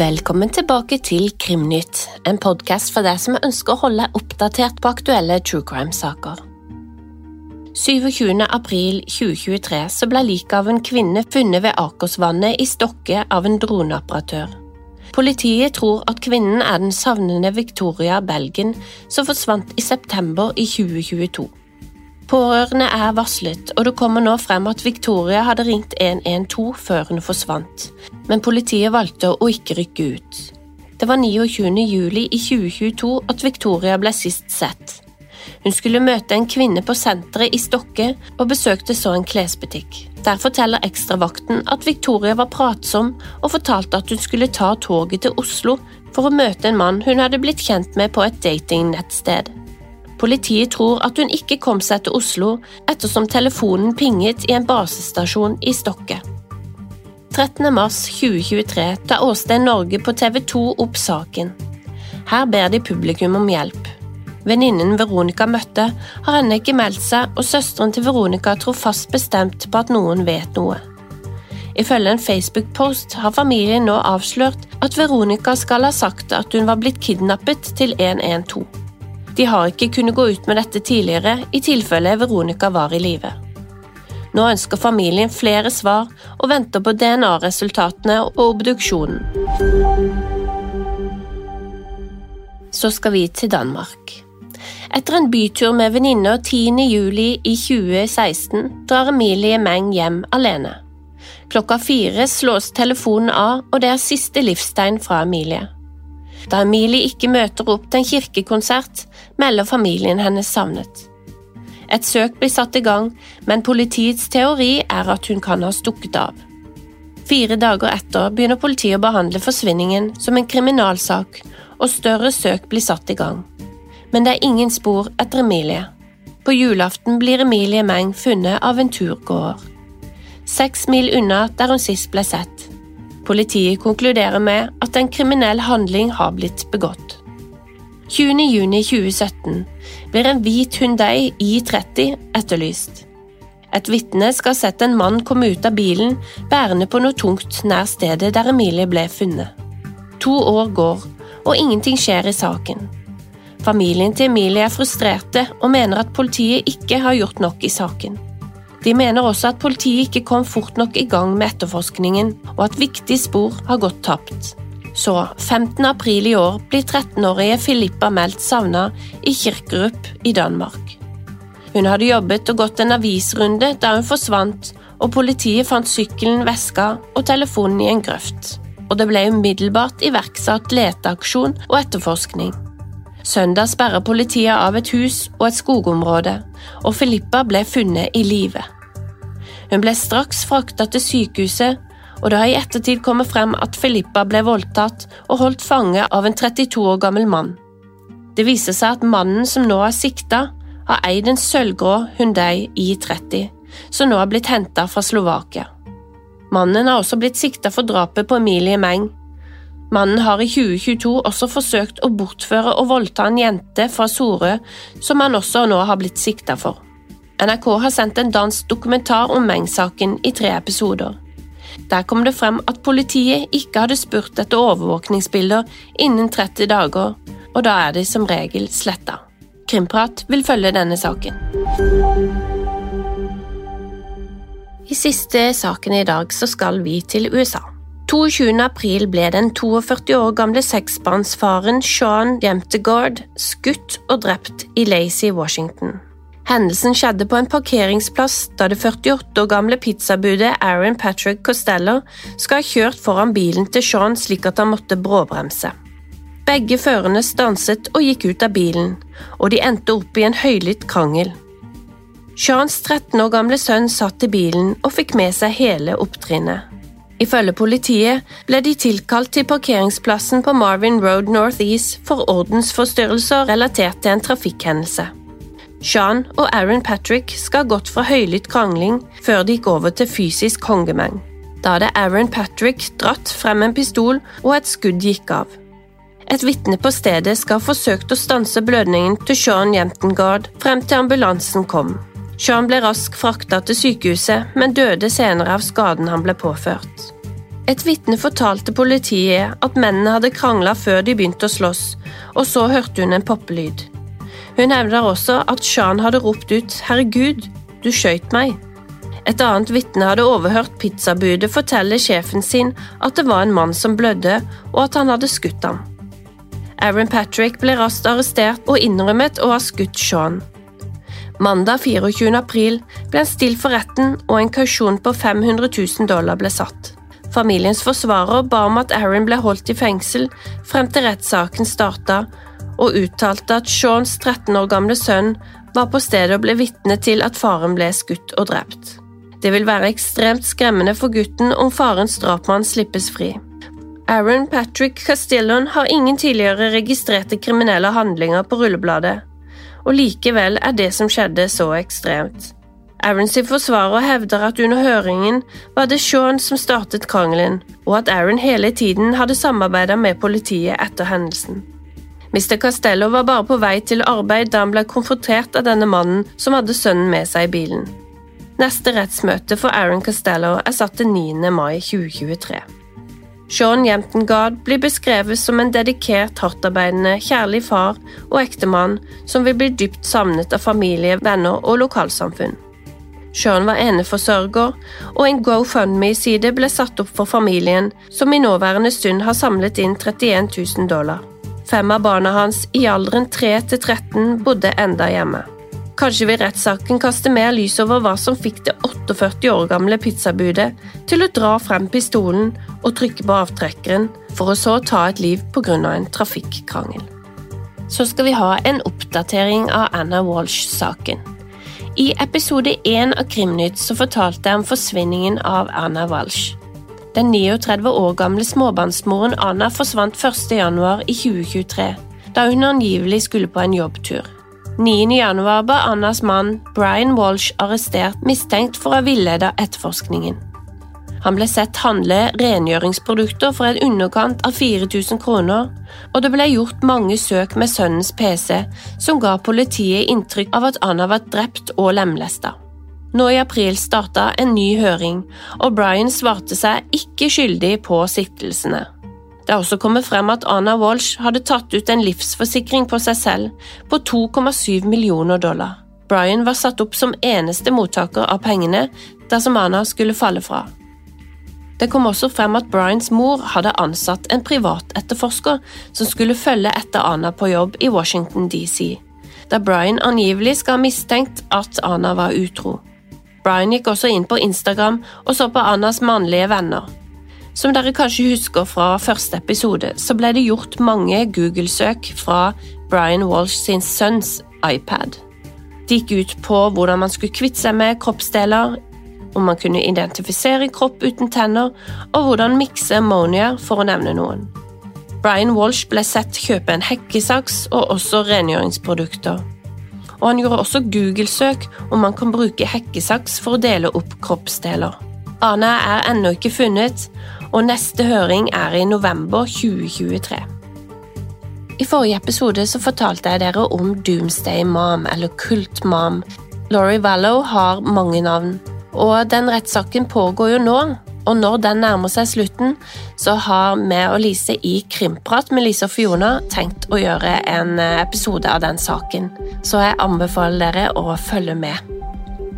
Velkommen tilbake til Krimnytt, en podkast for deg som ønsker å holde oppdatert på aktuelle true crime-saker. 27. april 2023 så ble liket av en kvinne funnet ved Akersvannet i Stokke av en droneoperatør. Politiet tror at kvinnen er den savnede Victoria Belgen som forsvant i september i 2022. Pårørende er varslet, og det kommer nå frem at Victoria hadde ringt 112 før hun forsvant, men politiet valgte å ikke rykke ut. Det var 29. juli i 2022 at Victoria ble sist sett. Hun skulle møte en kvinne på senteret i Stokke og besøkte så en klesbutikk. Der forteller ekstravakten at Victoria var pratsom og fortalte at hun skulle ta toget til Oslo for å møte en mann hun hadde blitt kjent med på et datingnettsted. Politiet tror at hun ikke kom seg til Oslo ettersom telefonen pinget i en basestasjon i Stokke. 13. mars 2023 tar Åsted Norge på TV 2 opp saken. Her ber de publikum om hjelp. Venninnen Veronica møtte, har ennå ikke meldt seg, og søsteren til Veronica tror fast bestemt på at noen vet noe. Ifølge en Facebook-post har familien nå avslørt at Veronica skal ha sagt at hun var blitt kidnappet til 112. De har ikke kunnet gå ut med dette tidligere, i tilfelle Veronica var i live. Nå ønsker familien flere svar og venter på DNA-resultatene og obduksjonen. Så skal vi til Danmark. Etter en bytur med venninner 10. juli i 2016 drar Emilie Meng hjem alene. Klokka fire slås telefonen av, og det er siste livstegn fra Emilie. Da Emilie ikke møter opp til en kirkekonsert, melder familien hennes savnet. Et søk blir satt i gang, men politiets teori er at hun kan ha stukket av. Fire dager etter begynner politiet å behandle forsvinningen som en kriminalsak, og større søk blir satt i gang. Men det er ingen spor etter Emilie. På julaften blir Emilie Meng funnet av en turgåer. Seks mil unna der hun sist ble sett. Politiet konkluderer med at en kriminell handling har blitt begått. 20.6.2017 blir en hvit Hundei I30 etterlyst. Et vitne skal ha sett en mann komme ut av bilen bærende på noe tungt nær stedet der Emilie ble funnet. To år går, og ingenting skjer i saken. Familien til Emilie er frustrerte og mener at politiet ikke har gjort nok i saken. De mener også at politiet ikke kom fort nok i gang med etterforskningen, og at viktige spor har gått tapt. Så, 15. april i år blir 13-årige Filippa meldt savna i Kirkerup i Danmark. Hun hadde jobbet og gått en avisrunde da hun forsvant, og politiet fant sykkelen, veska og telefonen i en grøft. Og det ble umiddelbart iverksatt leteaksjon og etterforskning. Søndag sperrer politiet av et hus og et skogområde, og Filippa ble funnet i live. Hun ble straks frakta til sykehuset, og det har i ettertid kommet frem at Filippa ble voldtatt og holdt fange av en 32 år gammel mann. Det viser seg at mannen som nå er sikta, har eid en sølvgrå Hundei I30, som nå har blitt henta fra Slovakia. Mannen har også blitt sikta for drapet på Emilie Meng, Mannen har i 2022 også forsøkt å bortføre og voldta en jente fra Sorø, som han også nå har blitt sikta for. NRK har sendt en dansk dokumentar om Meng-saken i tre episoder. Der kom det frem at politiet ikke hadde spurt etter overvåkningsbilder innen 30 dager, og da er de som regel sletta. Krimprat vil følge denne saken. I siste saken i dag så skal vi til USA. 22. april ble den 42 år gamle seksbarnsfaren Sean Jemtegard skutt og drept i Lacey, Washington. Hendelsen skjedde på en parkeringsplass da det 48 år gamle pizzabudet Aaron Patrick Costello skal ha kjørt foran bilen til Sean slik at han måtte bråbremse. Begge førerne stanset og gikk ut av bilen, og de endte opp i en høylytt krangel. Seans 13 år gamle sønn satt i bilen og fikk med seg hele opptrinnet. Ifølge politiet ble de tilkalt til parkeringsplassen på Marvin Road Northeast for ordensforstyrrelser relatert til en trafikkhendelse. Sean og Aaron Patrick skal ha gått fra høylytt krangling før de gikk over til fysisk kongemeng. Da hadde Aaron Patrick dratt frem en pistol, og et skudd gikk av. Et vitne på stedet skal ha forsøkt å stanse blødningen til Sean Jentengard frem til ambulansen kom. Sean ble raskt frakta til sykehuset, men døde senere av skaden han ble påført. Et vitne fortalte politiet at mennene hadde krangla før de begynte å slåss, og så hørte hun en poppelyd. Hun hevder også at Sean hadde ropt ut 'herregud, du skøyt meg'. Et annet vitne hadde overhørt pizzabudet fortelle sjefen sin at det var en mann som blødde, og at han hadde skutt ham. Aaron Patrick ble raskt arrestert og innrømmet å ha skutt Sean. Mandag 24. april ble han stilt for retten, og en kausjon på 500 000 dollar ble satt. Familiens forsvarer ba om at Aaron ble holdt i fengsel frem til rettssaken starta, og uttalte at Seans 13 år gamle sønn var på stedet og ble vitne til at faren ble skutt og drept. Det vil være ekstremt skremmende for gutten om farens drapsmann slippes fri. Aaron Patrick Castillon har ingen tidligere registrerte kriminelle handlinger på rullebladet, og likevel er det som skjedde så ekstremt. Aaron sin forsvarer hevder at under høringen var det Sean som startet krangelen, og at Aaron hele tiden hadde samarbeidet med politiet etter hendelsen. Mr. Castello var bare på vei til arbeid da han ble konfrontert av denne mannen som hadde sønnen med seg i bilen. Neste rettsmøte for Aaron Castello er satt til 9. mai 2023. Sean Jemtengard blir beskrevet som en dedikert, hardtarbeidende, kjærlig far og ektemann som vil bli dypt savnet av familie, venner og lokalsamfunn. Sean var eneforsørger, og en GoFundMe-side ble satt opp for familien, som i nåværende stund har samlet inn 31 000 dollar. Fem av barna hans i alderen 3 til 13 bodde enda hjemme. Kanskje vil rettssaken kaste mer lys over hva som fikk det 48 år gamle pizzabudet til å dra frem pistolen og trykke på avtrekkeren, for å så ta et liv pga. en trafikkrangel. Så skal vi ha en oppdatering av Anna Walsh-saken. I episode én av Krimnytt så fortalte jeg om forsvinningen av Anna Walsh. Den 39 år gamle småbarnsmoren Anna forsvant 1.1 i 2023, da hun angivelig skulle på en jobbtur. 9.1 ble Annas mann Brian Walsh arrestert mistenkt for å ha villedet etterforskningen. Han ble sett handle rengjøringsprodukter for en underkant av 4000 kroner, og det ble gjort mange søk med sønnens PC som ga politiet inntrykk av at Anna var drept og lemlesta. Nå i april starta en ny høring, og Brian svarte seg ikke skyldig på siktelsene. Det har også kommet frem at Anna Walsh hadde tatt ut en livsforsikring på seg selv på 2,7 millioner dollar. Brian var satt opp som eneste mottaker av pengene dersom Anna skulle falle fra. Det kom også frem at Brians mor hadde ansatt en privatetterforsker som skulle følge etter Anna på jobb i Washington DC, der Brian angivelig skal ha mistenkt at Anna var utro. Brian gikk også inn på Instagram og så på Annas mannlige venner. Som dere kanskje husker fra første episode, så ble det gjort mange Google-søk fra Brian Walsh sin sønns iPad. Det gikk ut på hvordan man skulle kvitte seg med kroppsdeler, om man kunne identifisere kropp uten tenner, og hvordan mikse ammonia, for å nevne noen. Brian Walsh ble sett kjøpe en hekkesaks og også rengjøringsprodukter. Og han gjorde også Google-søk om man kan bruke hekkesaks for å dele opp kroppsdeler. Ana er ennå ikke funnet, og neste høring er i november 2023. I forrige episode så fortalte jeg dere om Doomsday Mom, eller Kult Mom. Laurie Vallow har mange navn, og den rettssaken pågår jo nå. Og når den nærmer seg slutten, så har vi og Lise i Krimprat med Lise og Fiona tenkt å gjøre en episode av den saken, så jeg anbefaler dere å følge med.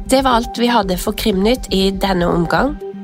Det var alt vi hadde for Krimnytt i denne omgang.